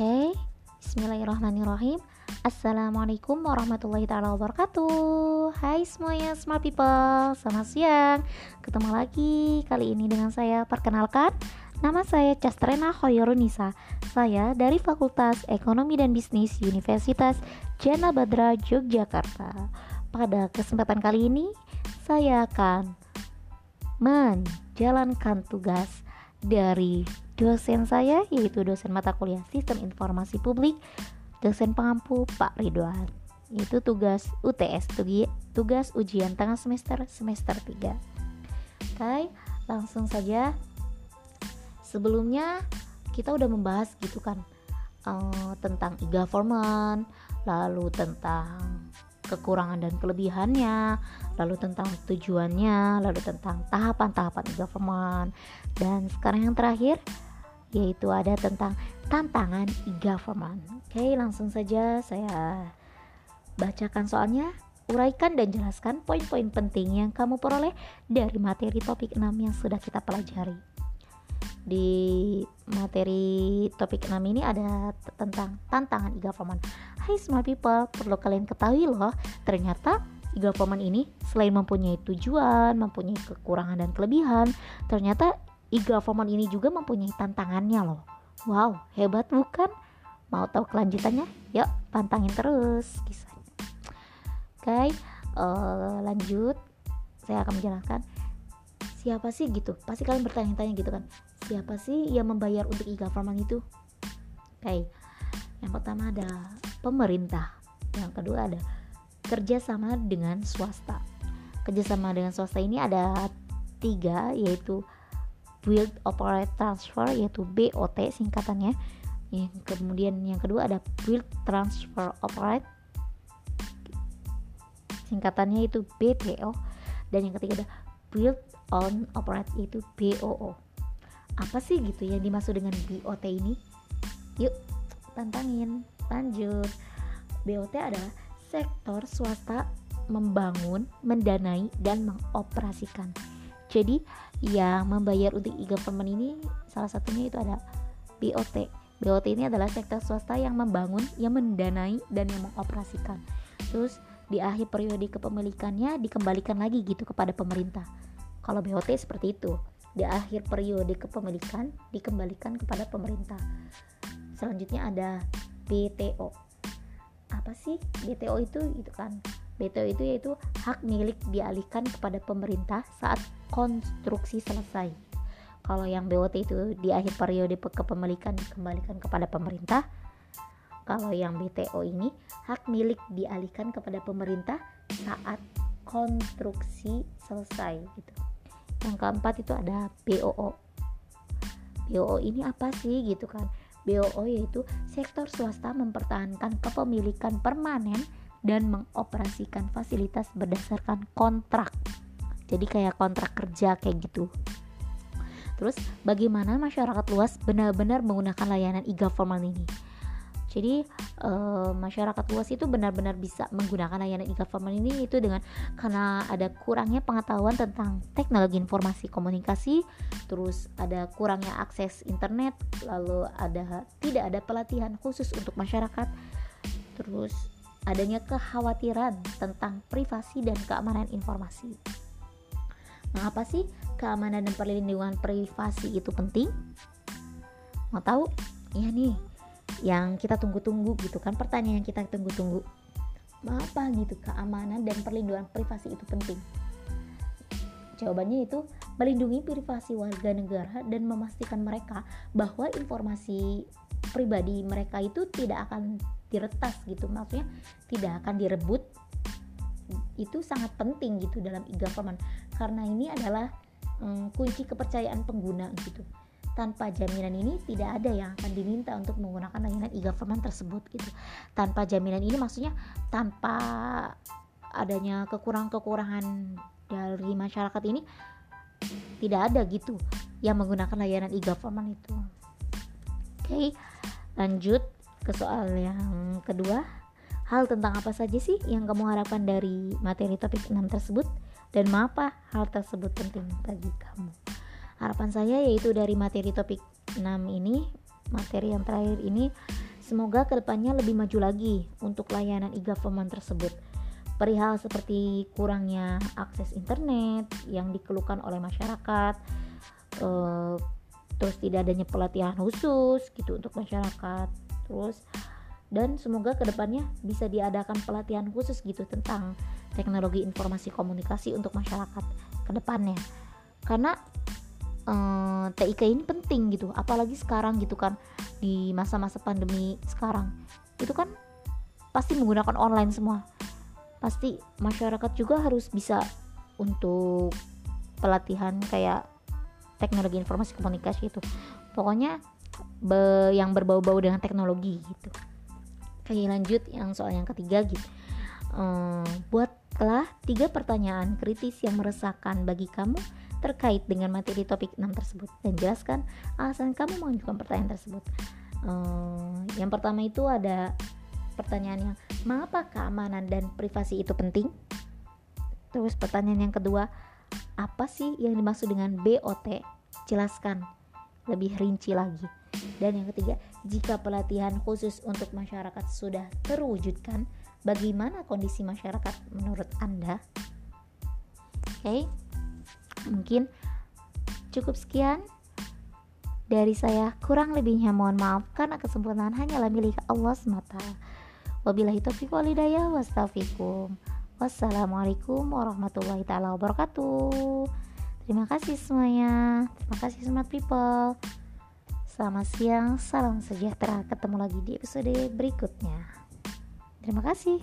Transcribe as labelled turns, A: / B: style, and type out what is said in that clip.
A: Oke, Bismillahirrahmanirrahim. Assalamualaikum warahmatullahi taala wabarakatuh. Hai semuanya smart people, selamat siang. Ketemu lagi kali ini dengan saya. Perkenalkan, nama saya Castrena Hoyorunisa. Saya dari Fakultas Ekonomi dan Bisnis Universitas Jana Badra Yogyakarta. Pada kesempatan kali ini, saya akan menjalankan tugas dari dosen saya yaitu dosen mata kuliah Sistem Informasi Publik, dosen pengampu Pak Ridwan. Itu tugas UTS, tugas ujian tengah semester semester 3. Oke, langsung saja. Sebelumnya kita udah membahas gitu kan uh, tentang e-government, lalu tentang kekurangan dan kelebihannya, lalu tentang tujuannya, lalu tentang tahapan-tahapan e-government. Dan sekarang yang terakhir yaitu ada tentang tantangan e-government. Oke, langsung saja saya bacakan soalnya, uraikan dan jelaskan poin-poin penting yang kamu peroleh dari materi topik 6 yang sudah kita pelajari. Di materi topik 6 ini ada tentang tantangan e-government. Hai smart people, perlu kalian ketahui loh, ternyata e-government ini selain mempunyai tujuan, mempunyai kekurangan dan kelebihan, ternyata e-government ini juga mempunyai tantangannya loh. Wow, hebat bukan? Mau tahu kelanjutannya? Yuk, pantangin terus kisahnya. Oke, okay, uh, eh, lanjut. Saya akan menjelaskan siapa sih gitu. Pasti kalian bertanya-tanya gitu kan. Siapa sih yang membayar untuk e-government itu? Oke, okay. yang pertama ada pemerintah. Yang kedua ada kerjasama dengan swasta. Kerjasama dengan swasta ini ada tiga, yaitu Build Operate Transfer yaitu BOT singkatannya. Yang kemudian yang kedua ada Build Transfer Operate singkatannya itu BTO dan yang ketiga ada Build on Operate yaitu BOO apa sih gitu yang dimaksud dengan BOT ini? Yuk tantangin lanjut BOT adalah sektor swasta membangun, mendanai, dan mengoperasikan jadi yang membayar untuk e-government ini salah satunya itu ada BOT. BOT ini adalah sektor swasta yang membangun, yang mendanai dan yang mengoperasikan. Terus di akhir periode kepemilikannya dikembalikan lagi gitu kepada pemerintah. Kalau BOT seperti itu. Di akhir periode kepemilikan dikembalikan kepada pemerintah. Selanjutnya ada BTO. Apa sih BTO itu? Itu kan BTO itu yaitu hak milik dialihkan kepada pemerintah saat konstruksi selesai. Kalau yang BOT itu di akhir periode kepemilikan dikembalikan kepada pemerintah. Kalau yang BTO ini hak milik dialihkan kepada pemerintah saat konstruksi selesai gitu. Yang keempat itu ada BOO. BOO ini apa sih gitu kan? BOO yaitu sektor swasta mempertahankan kepemilikan permanen dan mengoperasikan fasilitas berdasarkan kontrak. Jadi kayak kontrak kerja kayak gitu. Terus bagaimana masyarakat luas benar-benar menggunakan layanan e-government ini? Jadi e, masyarakat luas itu benar-benar bisa menggunakan layanan e-government ini itu dengan karena ada kurangnya pengetahuan tentang teknologi informasi komunikasi, terus ada kurangnya akses internet, lalu ada tidak ada pelatihan khusus untuk masyarakat, terus adanya kekhawatiran tentang privasi dan keamanan informasi. Mengapa sih keamanan dan perlindungan privasi itu penting? Mau tahu? Ya nih, yang kita tunggu-tunggu gitu kan pertanyaan yang kita tunggu-tunggu. Mengapa gitu keamanan dan perlindungan privasi itu penting? Jawabannya itu melindungi privasi warga negara dan memastikan mereka bahwa informasi pribadi mereka itu tidak akan diretas gitu maksudnya tidak akan direbut itu sangat penting gitu dalam e-government karena ini adalah um, kunci kepercayaan pengguna gitu tanpa jaminan ini tidak ada yang akan diminta untuk menggunakan layanan e-government tersebut gitu. Tanpa jaminan ini maksudnya tanpa adanya kekurangan-kekurangan dari masyarakat ini tidak ada gitu yang menggunakan layanan e-government itu. Oke lanjut ke soal yang kedua. Hal tentang apa saja sih yang kamu harapkan dari materi topik 6 tersebut? Dan mengapa hal tersebut penting bagi kamu harapan saya yaitu dari materi topik 6 ini materi yang terakhir ini semoga ke depannya lebih maju lagi untuk layanan e-government tersebut. Perihal seperti kurangnya akses internet yang dikeluhkan oleh masyarakat uh, terus tidak adanya pelatihan khusus gitu untuk masyarakat terus dan semoga ke depannya bisa diadakan pelatihan khusus gitu tentang teknologi informasi komunikasi untuk masyarakat ke depannya karena eh, TIK ini penting gitu apalagi sekarang gitu kan di masa-masa pandemi sekarang. Itu kan pasti menggunakan online semua. Pasti masyarakat juga harus bisa untuk pelatihan kayak teknologi informasi komunikasi itu pokoknya be, yang berbau-bau dengan teknologi gitu. Oke lanjut yang soal yang ketiga gitu. Um, buatlah tiga pertanyaan kritis yang meresahkan bagi kamu terkait dengan materi topik 6 tersebut dan jelaskan alasan kamu mengajukan pertanyaan tersebut um, yang pertama itu ada pertanyaan yang mengapa keamanan dan privasi itu penting terus pertanyaan yang kedua apa sih yang dimaksud dengan BOT jelaskan lebih rinci lagi dan yang ketiga, jika pelatihan khusus untuk masyarakat sudah terwujudkan, bagaimana kondisi masyarakat menurut Anda? Oke, okay. Mungkin cukup sekian dari saya. Kurang lebihnya mohon maaf karena kesempurnaan hanyalah milik Allah semata. Wabillahi taufiq walhidayah wastafikum. Wassalamualaikum warahmatullahi taala wabarakatuh. Terima kasih semuanya. Terima kasih smart people. Selamat siang, salam sejahtera. Ketemu lagi di episode berikutnya. Terima kasih.